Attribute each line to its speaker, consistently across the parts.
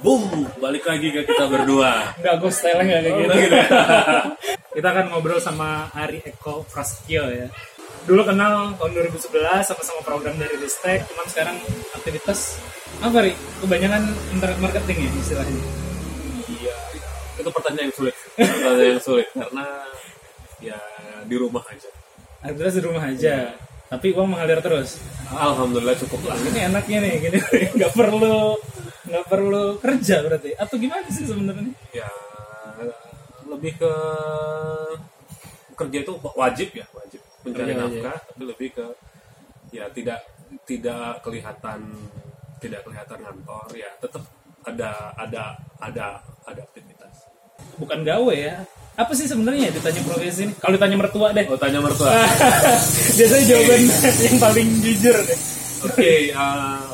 Speaker 1: Boom, balik lagi ke kita berdua.
Speaker 2: Enggak, gue style nggak kayak
Speaker 1: Oh,
Speaker 2: gitu.
Speaker 1: gitu.
Speaker 2: Kita akan ngobrol sama Ari Eko Prasetyo ya. Dulu kenal tahun 2011 sama-sama program dari Ristek, cuman sekarang aktivitas apa Ri? Kebanyakan internet marketing ya istilahnya.
Speaker 1: Iya, itu pertanyaan yang sulit. Pertanyaan yang sulit karena ya di rumah aja.
Speaker 2: Aktivitas di rumah aja, tapi uang mengalir terus.
Speaker 1: Alhamdulillah cukup lah.
Speaker 2: Ini enaknya nih, gini nggak perlu nggak perlu kerja berarti. Atau gimana sih sebenarnya?
Speaker 1: Ya lebih ke kerja itu wajib ya, wajib mencari
Speaker 2: Kerja wajib.
Speaker 1: nafkah, tapi lebih ke ya tidak tidak kelihatan tidak kelihatan kantor ya tetap ada ada ada ada aktivitas.
Speaker 2: Bukan gawe ya. Apa sih sebenarnya ditanya profesi ini? Kalau ditanya mertua deh.
Speaker 1: Oh tanya mertua.
Speaker 2: Biasanya jawaban yang paling jujur deh.
Speaker 1: Oke, eh,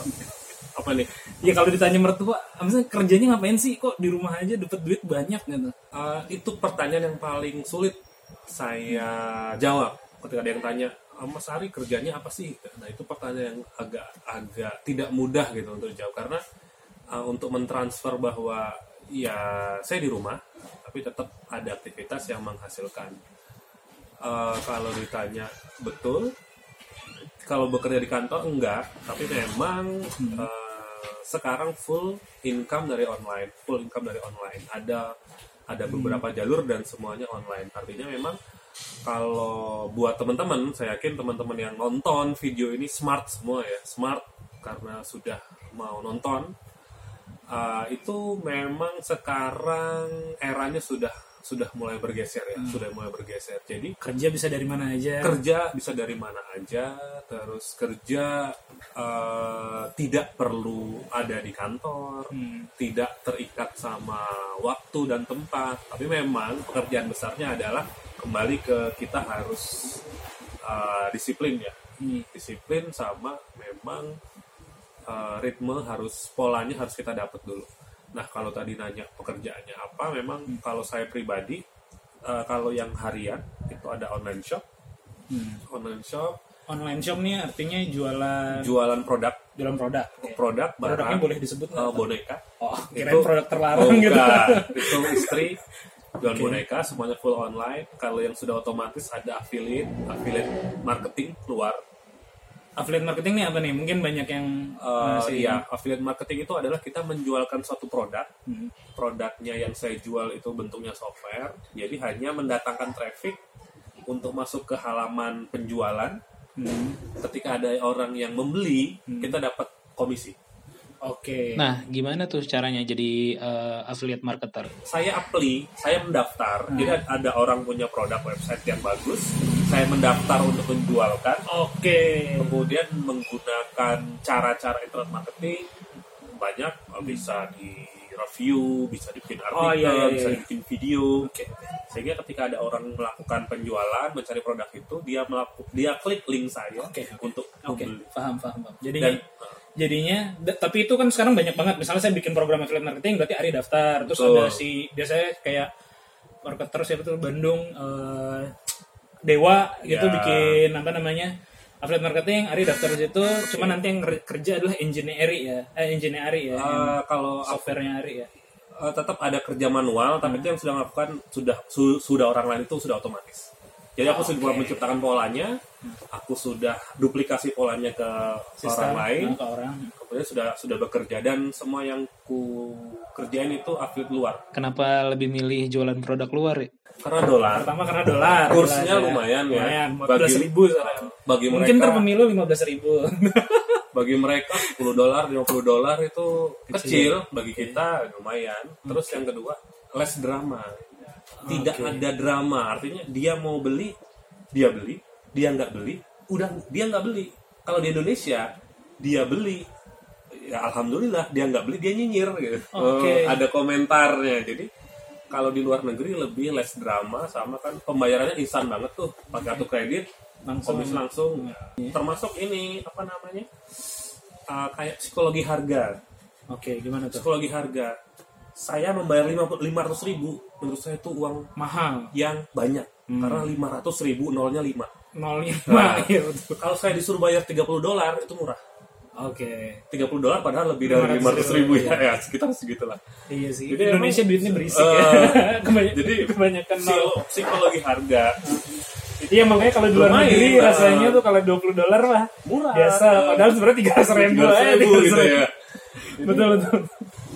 Speaker 1: apa nih?
Speaker 2: Ya kalau ditanya mertua, misalnya kerjanya ngapain sih? Kok di rumah aja dapat duit banyak gitu?
Speaker 1: Eh, itu pertanyaan yang paling sulit saya jawab ketika ada yang tanya "Ah, Mas Ari kerjanya apa sih? Nah itu pertanyaan yang agak agak tidak mudah gitu untuk dijawab karena eh, untuk mentransfer bahwa ya saya di rumah tapi tetap ada aktivitas yang menghasilkan. Eh, kalau ditanya betul, kalau bekerja di kantor enggak, tapi memang eh, sekarang full income dari online, full income dari online. Ada ada beberapa jalur dan semuanya online. Artinya memang kalau buat teman-teman, saya yakin teman-teman yang nonton video ini smart semua ya, smart karena sudah mau nonton. Uh, itu memang sekarang eranya sudah sudah mulai bergeser ya, sudah mulai bergeser. Jadi
Speaker 2: Kerja bisa dari mana aja?
Speaker 1: kerja bisa dari mana aja terus kerja eh, tidak perlu ada di kantor
Speaker 2: Hmm.
Speaker 1: tidak terikat sama waktu dan tempat tapi memang pekerjaan besarnya adalah kembali ke kita harus eh, disiplin ya
Speaker 2: Hmm.
Speaker 1: disiplin sama memang eh, ritme harus polanya harus kita dapat dulu nah kalau tadi nanya pekerjaannya apa memang kalau saya pribadi eh, kalau yang harian itu ada online shop.
Speaker 2: Hmm.
Speaker 1: online shop.
Speaker 2: Online shop nih artinya jualan
Speaker 1: jualan produk.
Speaker 2: Jualan produk. Oke.
Speaker 1: produk
Speaker 2: Produknya
Speaker 1: barang
Speaker 2: boleh disebut
Speaker 1: eh, boneka.
Speaker 2: Oh, kirain
Speaker 1: Itu-
Speaker 2: produk terlarang
Speaker 1: Oh,
Speaker 2: gitu.
Speaker 1: itu istri jual boneka semuanya full online. Kalau yang sudah otomatis ada affiliate affiliate marketing keluar
Speaker 2: Affiliate marketing nih apa nih? Mungkin banyak yang
Speaker 1: Eh,
Speaker 2: masih
Speaker 1: iya affiliate marketing itu adalah kita menjualkan suatu produk
Speaker 2: Hmm.
Speaker 1: produknya yang saya jual itu bentuknya software jadi hanya mendatangkan traffic untuk masuk ke halaman penjualan
Speaker 2: Hmm.
Speaker 1: ketika ada orang yang membeli kita dapat komisi
Speaker 2: Oke.
Speaker 3: Nah, gimana tuh caranya jadi eh, affiliate marketer?
Speaker 1: saya apply, saya mendaftar. Jadi ada orang punya produk website yang bagus, saya mendaftar untuk menjualkan,
Speaker 2: Oke.
Speaker 1: kemudian menggunakan cara-cara internet marketing banyak bisa di review, bisa dibikin artikel,
Speaker 2: Oh, iya, iya,
Speaker 1: bisa
Speaker 2: iya.
Speaker 1: dibikin video.
Speaker 2: Oke.
Speaker 1: Sehingga ketika ada orang melakukan penjualan, mencari produk itu, dia melaku, dia klik link saya
Speaker 2: Oke, oke.
Speaker 1: untuk
Speaker 2: Oke,
Speaker 1: membeli.
Speaker 2: paham, paham, paham. Jadi
Speaker 1: Dan
Speaker 2: jadinya da- tapi itu kan sekarang banyak banget misalnya saya bikin program affiliate marketing berarti Ari daftar terus
Speaker 1: Betul.
Speaker 2: ada si biasanya kayak marketer siapa tuh Bandung eh, Dewa gitu
Speaker 1: Ya.
Speaker 2: bikin apa namanya affiliate marketing Ari daftar di situ. Cuma nanti yang ker- kerja adalah engineering ya. Eh engineering ya yang
Speaker 1: eh, kalau
Speaker 2: softwarenya Ari ya.
Speaker 1: Eh, tetap ada kerja manual, tapi itu yang sudah melakukan sudah su- sudah orang lain itu sudah otomatis. Jadi aku sudah menciptakan polanya, aku sudah duplikasi polanya ke orang lain,
Speaker 2: ke orang.
Speaker 1: Kemudian sudah sudah bekerja. Dan semua yang ku kerjain itu affiliate luar.
Speaker 3: Kenapa lebih milih jualan produk luar ya?
Speaker 1: Karena dolar.
Speaker 2: Pertama karena dolar.
Speaker 1: Kursnya
Speaker 2: dolar,
Speaker 1: lumayan ya.
Speaker 2: lumayan.
Speaker 1: Bagi-
Speaker 2: 14 ribu sekarang.
Speaker 1: bagi
Speaker 2: mungkin
Speaker 1: mereka.
Speaker 2: terpemilu 15 ribu.
Speaker 1: Bagi mereka 10 dolar 50 dolar itu kecil, bagi kita lumayan. Terus yang kedua less drama. Tidak
Speaker 2: Oke.
Speaker 1: ada drama, artinya dia mau beli, dia beli, dia nggak beli, udah dia nggak beli. Kalau di Indonesia dia beli, ya alhamdulillah dia nggak beli dia nyinyir gitu.
Speaker 2: Oke.
Speaker 1: Oh, ada komentarnya. Jadi kalau di luar negeri lebih less drama sama kan pembayarannya instan banget tuh pakai kartu kredit
Speaker 2: langsung
Speaker 1: komis langsung termasuk ini apa namanya uh, kayak psikologi harga
Speaker 2: oke gimana tuh
Speaker 1: psikologi harga saya membayar lima ratus ribu menurut saya itu uang
Speaker 2: mahal
Speaker 1: yang banyak karena lima ratus ribu nolnya lima
Speaker 2: nolnya
Speaker 1: Nah.
Speaker 2: iya
Speaker 1: kalau saya disuruh bayar 30 dolar itu murah
Speaker 2: Oke.
Speaker 1: 30 dolar padahal lebih dari 500 ribu ya, ya sekitar segitulah.
Speaker 2: Iya sih.
Speaker 1: Jadi
Speaker 2: Indonesia
Speaker 1: emang,
Speaker 2: duitnya berisik
Speaker 1: eh,
Speaker 2: ya. Kebany-
Speaker 1: jadi
Speaker 2: kebanyakan nol.
Speaker 1: Psiko- psikologi harga
Speaker 2: Iya makanya kalau di luar negeri
Speaker 1: nah.
Speaker 2: rasanya tuh kalau 20 dolar mah
Speaker 1: murah.
Speaker 2: biasa. Padahal sebenarnya 300 ribu
Speaker 1: 300
Speaker 2: aja.
Speaker 1: ribu
Speaker 2: 300
Speaker 1: gitu ya.
Speaker 2: Betul betul.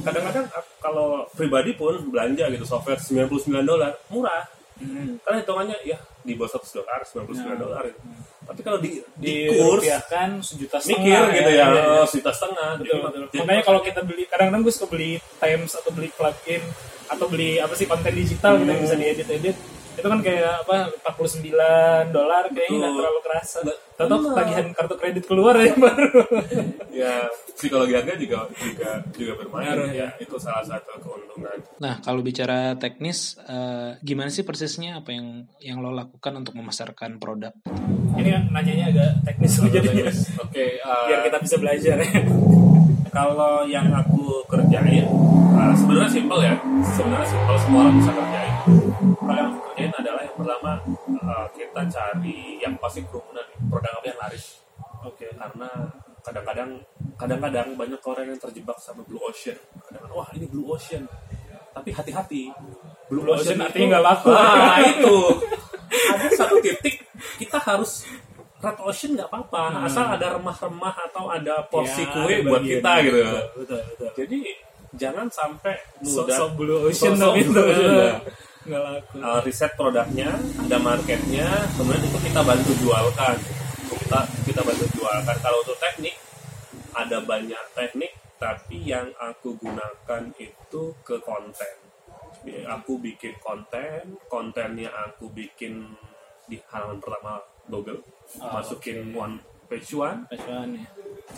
Speaker 1: Kadang-kadang kalau pribadi pun belanja gitu software 99 dolar murah.
Speaker 2: Hmm.
Speaker 1: Karena hitungannya ya di bawah 100 dolar, 99
Speaker 2: Nah.
Speaker 1: dolar. gitu. Tapi kalau di,
Speaker 2: Di,
Speaker 1: di kurs
Speaker 2: rupiahkan sejuta setengah.
Speaker 1: mikir gitu ya,
Speaker 2: Iya.
Speaker 1: oh, sejuta setengah.
Speaker 2: Betul,
Speaker 1: Jadi-
Speaker 2: betul.
Speaker 1: jadi-
Speaker 2: Makanya kalau kita beli, kadang-kadang gue suka beli Times atau beli plugin atau beli apa sih konten digital gitu yang bisa
Speaker 1: Hmm.
Speaker 2: diedit-edit itu kan kayak apa 49 dolar kayaknya nggak terlalu kerasa. Tahu
Speaker 1: benar.
Speaker 2: tagihan kartu kredit keluar ya baru.
Speaker 1: ya psikologi harga juga juga juga bermain
Speaker 2: Ngaruh,
Speaker 1: ya itu salah satu keuntungan
Speaker 3: Nah, kalau bicara teknis, eh, gimana sih persisnya apa yang yang lo lakukan untuk memasarkan produk?
Speaker 2: Ini nanyanya agak teknis loh jadinya.
Speaker 1: oke uh,
Speaker 2: Biar kita bisa belajar ya.
Speaker 1: kalau yang aku kerjain uh, sebenarnya simpel ya sebenarnya simpel semua orang bisa kerjain kalau kerjain pertama uh, kita cari yang pasti kerumunan produk apa yang laris
Speaker 2: Oke.
Speaker 1: karena kadang-kadang kadang-kadang banyak orang yang terjebak sama blue ocean kadang-kadang wah ini blue ocean tapi hati-hati
Speaker 2: Blue ocean
Speaker 1: itu-
Speaker 2: artinya nggak laku.
Speaker 1: ah itu ada satu titik kita harus red ocean nggak apa-apa asal ada remah-remah atau ada porsi
Speaker 2: Ya,
Speaker 1: kue buat kita gitu
Speaker 2: Betul, betul. betul.
Speaker 1: jadi jangan sampai
Speaker 2: So,
Speaker 1: mudah
Speaker 2: so blue ocean tapi itu
Speaker 1: blue ocean.
Speaker 2: Nggak laku.
Speaker 1: uh, riset produknya, ada marketnya, kemudian itu kita bantu jualkan. Kita kita bantu jualkan. Kalau untuk teknik ada banyak teknik, tapi yang aku gunakan itu ke konten. Aku bikin konten, kontennya aku bikin di halaman pertama Google,
Speaker 2: Oh,
Speaker 1: masukin one page one.
Speaker 2: Acuan ya.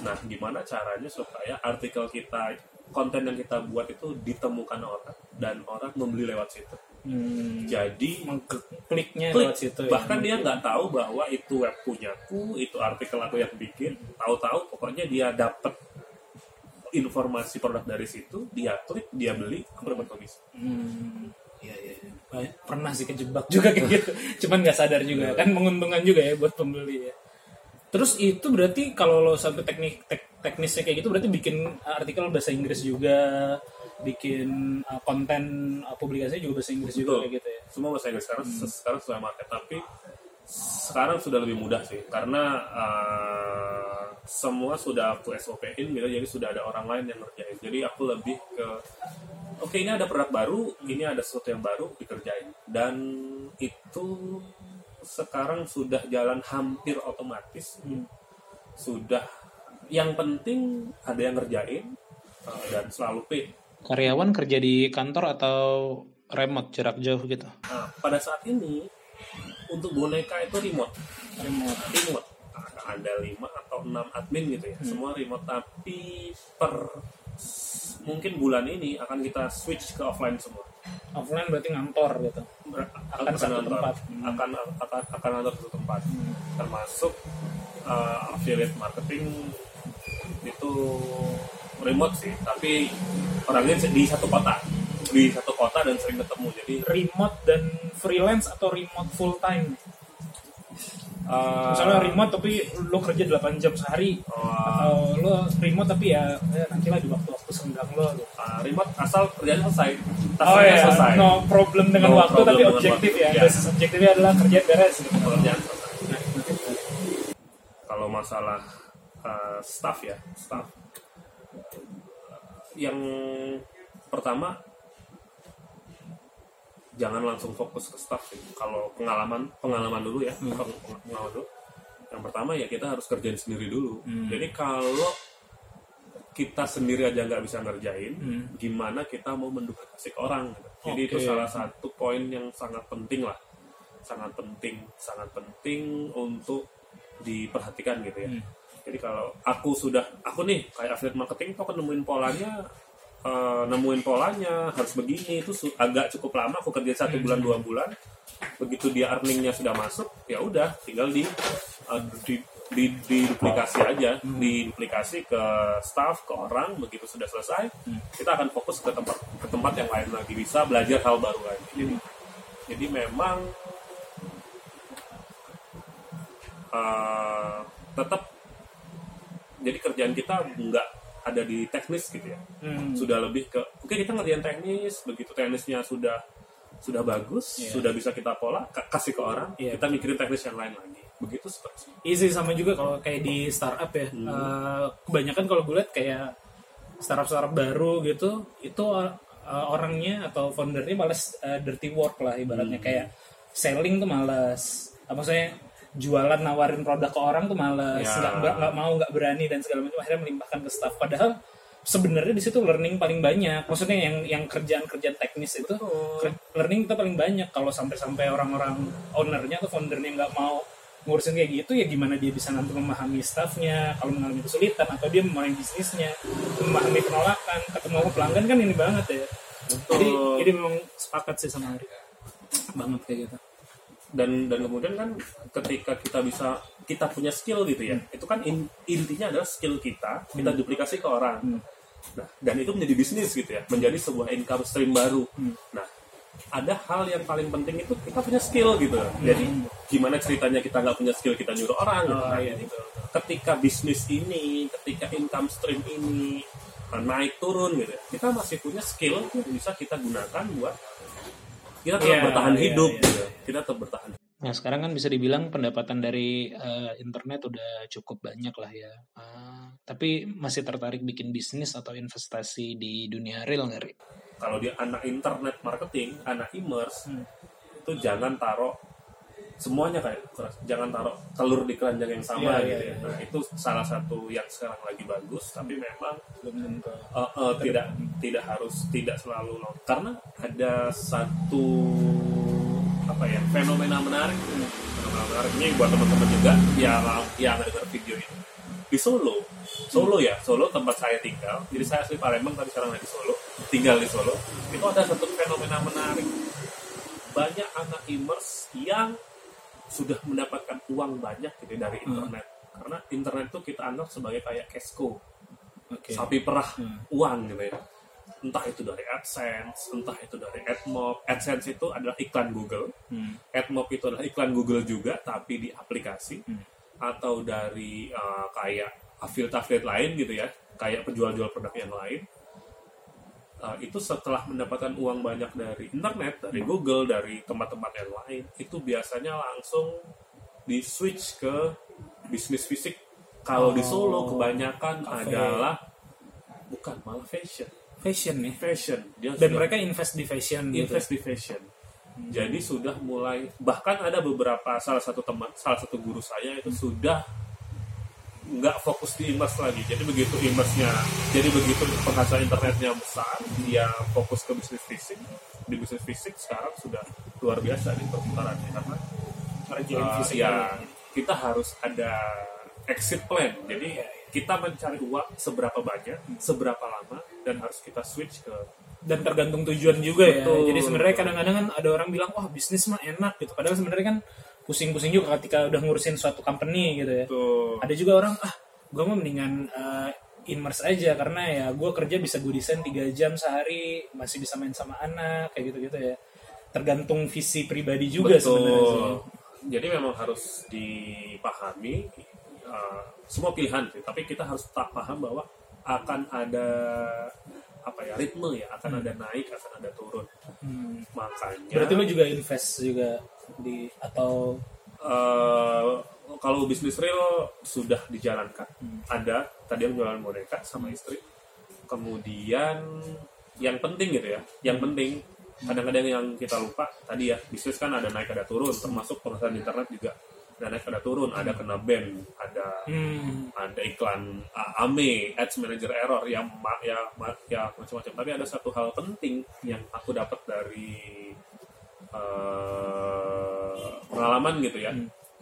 Speaker 1: Nah, gimana caranya supaya artikel kita, konten yang kita buat itu ditemukan orang dan orang membeli lewat situ.
Speaker 2: Hmm.
Speaker 1: Jadi
Speaker 2: Mengkliknya
Speaker 1: klik.
Speaker 2: lewat situ ya.
Speaker 1: bahkan dia nggak tahu bahwa itu web punyaku itu artikel aku yang bikin tahu-tahu pokoknya dia dapat informasi produk dari situ dia klik dia beli aku dapat komisi
Speaker 2: Hmm. Iya, iya. iya. Pernah sih kejebak juga kayak gitu. Cuman nggak sadar juga. Kan menguntungkan juga ya buat pembeli ya. Terus itu berarti kalau lo sampai teknik tek- teknisnya kayak gitu berarti bikin artikel bahasa Inggris juga, bikin uh, konten uh, publikasinya juga bahasa Inggris juga
Speaker 1: Betul.
Speaker 2: kayak gitu ya.
Speaker 1: semua bahasa Inggris. Sekarang sekarang sudah market. Tapi sekarang sudah lebih mudah sih. Karena uh, semua sudah aku SOP-in gitu. Jadi sudah ada orang lain yang ngerjain. Jadi aku lebih ke oke ini ada produk baru ini ada sesuatu yang baru dikerjain. Dan itu sekarang sudah jalan hampir otomatis.
Speaker 2: Hmm.
Speaker 1: sudah yang penting ada yang ngerjain uh, dan selalu pay
Speaker 3: Karyawan kerja di kantor atau remote jarak jauh gitu?
Speaker 1: Nah, pada saat ini untuk boneka itu remote,
Speaker 2: Remote.
Speaker 1: remote. Nah, Ada lima atau enam admin gitu ya, semua remote. Tapi per mungkin bulan ini akan kita switch ke offline semua.
Speaker 2: Offline berarti ngantor gitu. Akan satu
Speaker 1: ngantor.
Speaker 2: tempat. Hmm.
Speaker 1: akan akan akan ngantor satu tempat, termasuk uh, affiliate marketing itu remote sih, tapi orangnya di satu kota, di satu kota dan sering ketemu. Jadi
Speaker 2: Remote dan freelance atau remote full time?
Speaker 1: uh,
Speaker 2: Misalnya remote tapi lo kerja 8 jam sehari
Speaker 1: uh,
Speaker 2: atau lo remote tapi ya, ya nantilah di waktu-waktu senggang lo gitu.
Speaker 1: uh, remote asal kerjaan selesai,
Speaker 2: Oh
Speaker 1: tasnya
Speaker 2: ya,
Speaker 1: selesai,
Speaker 2: no problem dengan
Speaker 1: No
Speaker 2: waktu
Speaker 1: problem
Speaker 2: tapi objektif ya.
Speaker 1: ya.
Speaker 2: Basis objektifnya adalah kerjaan beres gitu.
Speaker 1: pekerjaan selesai.
Speaker 2: Nah.
Speaker 1: Kalau masalah uh, staff ya, staff yang pertama jangan langsung fokus ke staff sih. Kalau pengalaman pengalaman dulu ya,
Speaker 2: Hmm.
Speaker 1: peng- peng- pengalaman dulu. Yang pertama ya kita harus kerjain sendiri dulu.
Speaker 2: Hmm.
Speaker 1: Jadi kalau kita sendiri aja nggak bisa ngerjain,
Speaker 2: Hmm.
Speaker 1: gimana kita mau menduplikasi ke orang? gitu. Jadi itu
Speaker 2: Oke.
Speaker 1: salah satu poin yang sangat penting lah, sangat penting, sangat penting untuk diperhatikan gitu ya.
Speaker 2: Hmm.
Speaker 1: Jadi kalau aku sudah, aku nih kayak affiliate marketing, aku akan nemuin polanya, eh, nemuin polanya harus begini itu agak cukup lama. Aku kerja satu bulan dua bulan, begitu dia earningnya sudah masuk, ya udah tinggal di eh, di, di, diduplikasi aja, diduplikasi ke staff, ke orang. Begitu sudah selesai, kita akan fokus ke tempat ke tempat yang lain lagi bisa belajar hal baru lagi. Jadi jadi memang eh, tetap jadi kerjaan kita nggak ada di teknis gitu ya
Speaker 2: Hmm.
Speaker 1: sudah lebih ke oke kita ngerjain teknis begitu teknisnya sudah sudah bagus
Speaker 2: Iya.
Speaker 1: sudah bisa kita pola ka- kasih ke orang
Speaker 2: Iya.
Speaker 1: kita mikirin teknis yang lain lagi begitu seperti
Speaker 2: Iya sih sama juga kalau kayak di startup ya.
Speaker 1: Hmm.
Speaker 2: Eh, kebanyakan kalau gue lihat kayak startup-startup baru gitu, itu eh, orangnya atau foundernya males eh, dirty work lah ibaratnya
Speaker 1: Hmm.
Speaker 2: kayak selling tuh males. Apa maksudnya jualan nawarin produk ke orang tuh males,
Speaker 1: Ya.
Speaker 2: nggak nggak- nggak mau nggak berani dan segala macam akhirnya melimpahkan ke staff. Padahal sebenarnya di situ learning paling banyak. Maksudnya yang yang kerjaan-kerjaan teknis itu ker- learning kita paling banyak. Kalau sampai-sampai orang-orang ownernya atau foundernya nggak mau ngurusin kayak gitu ya gimana dia bisa nanti memahami staffnya kalau mengalami kesulitan atau dia memahami bisnisnya memahami penolakan ketemu sama pelanggan kan ini banget ya jadi jadi memang sepakat sih sama Ari banget kayak gitu
Speaker 1: dan dan kemudian kan ketika kita bisa kita punya skill gitu ya itu kan in- intinya adalah skill kita kita duplikasi ke orang.
Speaker 2: Hmm.
Speaker 1: nah dan itu menjadi bisnis gitu ya menjadi sebuah income stream baru.
Speaker 2: Hmm.
Speaker 1: nah ada hal yang paling penting itu kita punya skill gitu. Jadi gimana ceritanya kita nggak punya skill kita nyuruh orang gitu. Nah, jadi ketika bisnis ini ketika income stream ini naik turun gitu ya, kita masih punya skill yang bisa kita gunakan buat kita tetap
Speaker 2: Iya,
Speaker 1: bertahan
Speaker 2: iya,
Speaker 1: hidup
Speaker 2: iya,
Speaker 1: gitu. kita tetap bertahan
Speaker 3: Nah sekarang kan bisa dibilang pendapatan dari eh, internet udah cukup banyak lah ya. Ah, tapi masih tertarik bikin bisnis atau investasi di dunia real nggak Ri?
Speaker 1: kalau dia anak internet marketing, anak e-commerce,
Speaker 2: Hmm.
Speaker 1: itu jangan taruh semuanya kayak keras. jangan taruh telur di keranjang yang sama
Speaker 2: Iya,
Speaker 1: gitu
Speaker 2: iya,
Speaker 1: ya. Nah, itu salah satu yang sekarang lagi bagus, tapi memang
Speaker 2: belum
Speaker 1: eh, eh, tidak tidak harus tidak selalu long. karena ada satu apa ya fenomena menarik fenomena menarik ini buat teman-teman juga yang yang dengar video ini. Di Solo Solo ya Solo tempat saya tinggal. Jadi saya asli Palembang tapi sekarang lagi Solo tinggal di Solo. Itu ada satu fenomena menarik. Banyak anak imers yang sudah mendapatkan uang banyak gitu dari internet. Karena internet itu kita anggap sebagai kayak Cashco
Speaker 2: oke.
Speaker 1: Sapi perah
Speaker 2: Hmm.
Speaker 1: uang gitu ya. Entah itu dari AdSense entah itu dari AdMob. AdSense itu adalah iklan Google.
Speaker 2: Hmm.
Speaker 1: AdMob itu adalah iklan Google juga tapi di aplikasi.
Speaker 2: Hmm.
Speaker 1: atau dari uh, kayak affiliate-affiliate lain gitu ya. Kayak penjual-jual produk yang lain Uh, itu setelah mendapatkan uang banyak dari internet dari Google dari tempat-tempat yang lain itu biasanya langsung di switch ke bisnis fisik. Kalau di Solo kebanyakan
Speaker 2: Cafe.
Speaker 1: adalah bukan malah fashion.
Speaker 2: Fashion nih
Speaker 1: fashion. Dia
Speaker 2: dan
Speaker 1: sudah
Speaker 2: mereka invest di fashion gitu
Speaker 1: invest di fashion. Jadi sudah mulai bahkan ada beberapa salah satu teman salah satu guru saya itu sudah nggak fokus di imers lagi jadi begitu imersnya jadi begitu penghasilan internetnya besar dia fokus ke bisnis fisik di bisnis fisik sekarang sudah luar biasa di perputarannya karena uh,
Speaker 2: fisik
Speaker 1: ya kita harus ada exit plan jadi kita mencari uang seberapa banyak seberapa lama dan harus kita switch ke
Speaker 2: dan tergantung tujuan juga ya.
Speaker 1: Betul.
Speaker 2: Jadi sebenarnya kadang-kadang kan ada orang bilang wah bisnis mah enak gitu. Padahal sebenarnya kan pusing-pusing juga ketika udah ngurusin suatu company gitu ya.
Speaker 1: tuh
Speaker 2: Ada juga orang ah gue mah mendingan uh, immerse aja karena ya gue kerja bisa gue desain 3 jam sehari masih bisa main sama anak kayak gitu-gitu ya. Tergantung visi pribadi juga sebenarnya.
Speaker 1: Jadi memang harus dipahami uh, semua pilihan, sih. tapi kita harus tak paham bahwa akan ada apa ya ritme ya, akan ada naik, akan ada turun.
Speaker 2: Hmm.
Speaker 1: Makanya
Speaker 2: Berarti lu juga invest juga di atau
Speaker 1: uh, kalau bisnis real sudah dijalankan.
Speaker 2: Hmm.
Speaker 1: Ada tadi yang jualan boneka sama istri. Kemudian yang penting gitu ya, yang penting kadang-kadang yang kita lupa tadi ya bisnis kan ada naik ada turun, termasuk penghasilan internet juga ada naik ada turun, ada kena ban, ada
Speaker 2: hmm,
Speaker 1: ada iklan uh, AME, Ads Manager Error yang ya, ma- ya macam-macam. Tapi ada satu hal penting yang aku dapat dari uh, pengalaman gitu ya,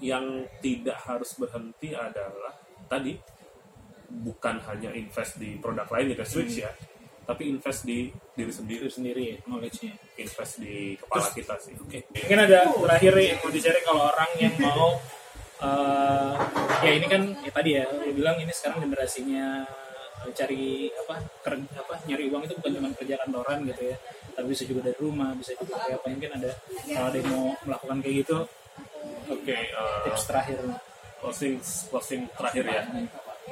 Speaker 1: yang tidak harus berhenti adalah tadi bukan hanya invest di produk lain kita switch ya, tapi invest di diri sendiri,
Speaker 2: itu sendiri ya knowledge-nya.
Speaker 1: invest di kepala kita sih.
Speaker 2: Oke. Mungkin ada terakhir yang mau dicari kalau orang yang mau eh, ya ini kan ya tadi ya lu bilang ini sekarang generasinya eh, cari apa kerja apa nyari uang itu bukan cuma kerja kantoran gitu ya. Tapi bisa juga dari rumah bisa juga kayak apa mungkin ada kalau ada yang mau melakukan kayak gitu
Speaker 1: Oke, uh,
Speaker 2: tips terakhir.
Speaker 1: closing closing terakhir ya.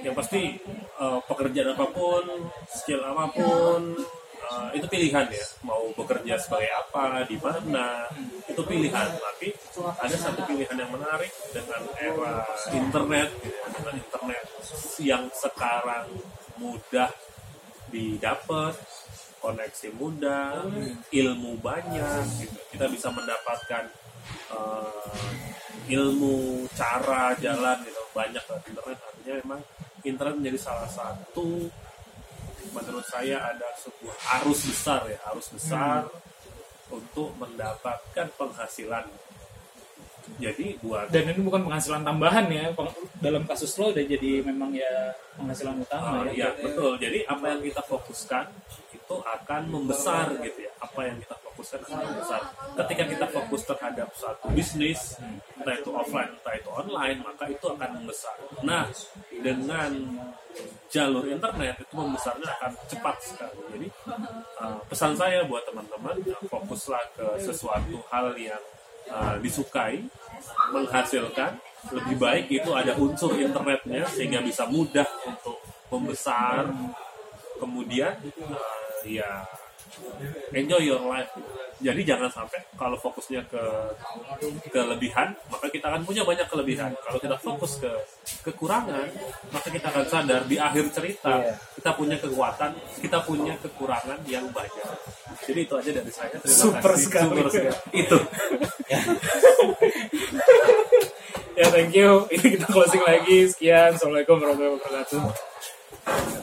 Speaker 1: yang pasti eh, pekerjaan apa pun skill apa pun eh, itu pilihan ya. Mau bekerja sebagai apa di mana itu pilihan. Tapi ada satu pilihan yang menarik dengan era internet gitu dengan internet yang sekarang mudah didapat koneksi mudah ilmu banyak gitu. kita bisa mendapatkan eh, ilmu cara jalan gitu. Banyak lah internet. Artinya memang internet menjadi salah satu menurut saya ada sebuah arus besar ya arus besar untuk mendapatkan penghasilan jadi buat
Speaker 2: Dan ini bukan penghasilan tambahan ya. Peng- Dalam kasus lo udah jadi memang ya penghasilan utama
Speaker 1: Uh,
Speaker 2: ya.
Speaker 1: ya betul. Jadi apa yang kita fokuskan itu akan membesar gitu ya. Apa yang kita fokuskan akan membesar. Ketika kita fokus terhadap suatu bisnis, entah itu offline, entah itu online, maka itu akan membesar. Nah, dengan jalur internet itu membesarnya akan cepat sekali. Jadi uh, pesan saya buat teman-teman fokuslah ke sesuatu hal yang uh, disukai, menghasilkan. Lebih baik itu ada unsur internetnya sehingga bisa mudah untuk membesar. Kemudian uh, ya enjoy your life. Jadi jangan sampai kalau fokusnya ke kelebihan, maka kita akan punya banyak kelebihan. Kalau kita fokus ke kekurangan, maka kita akan sadar di akhir cerita kita punya kekuatan, kita punya kekurangan yang banyak. Jadi itu aja dari saya. Terima
Speaker 2: Super
Speaker 1: kasih.
Speaker 2: sekali.
Speaker 1: Super sekali. Itu.
Speaker 2: Ya thank you. Ini kita closing lagi. Sekian. Assalamualaikum warahmatullahi wabarakatuh.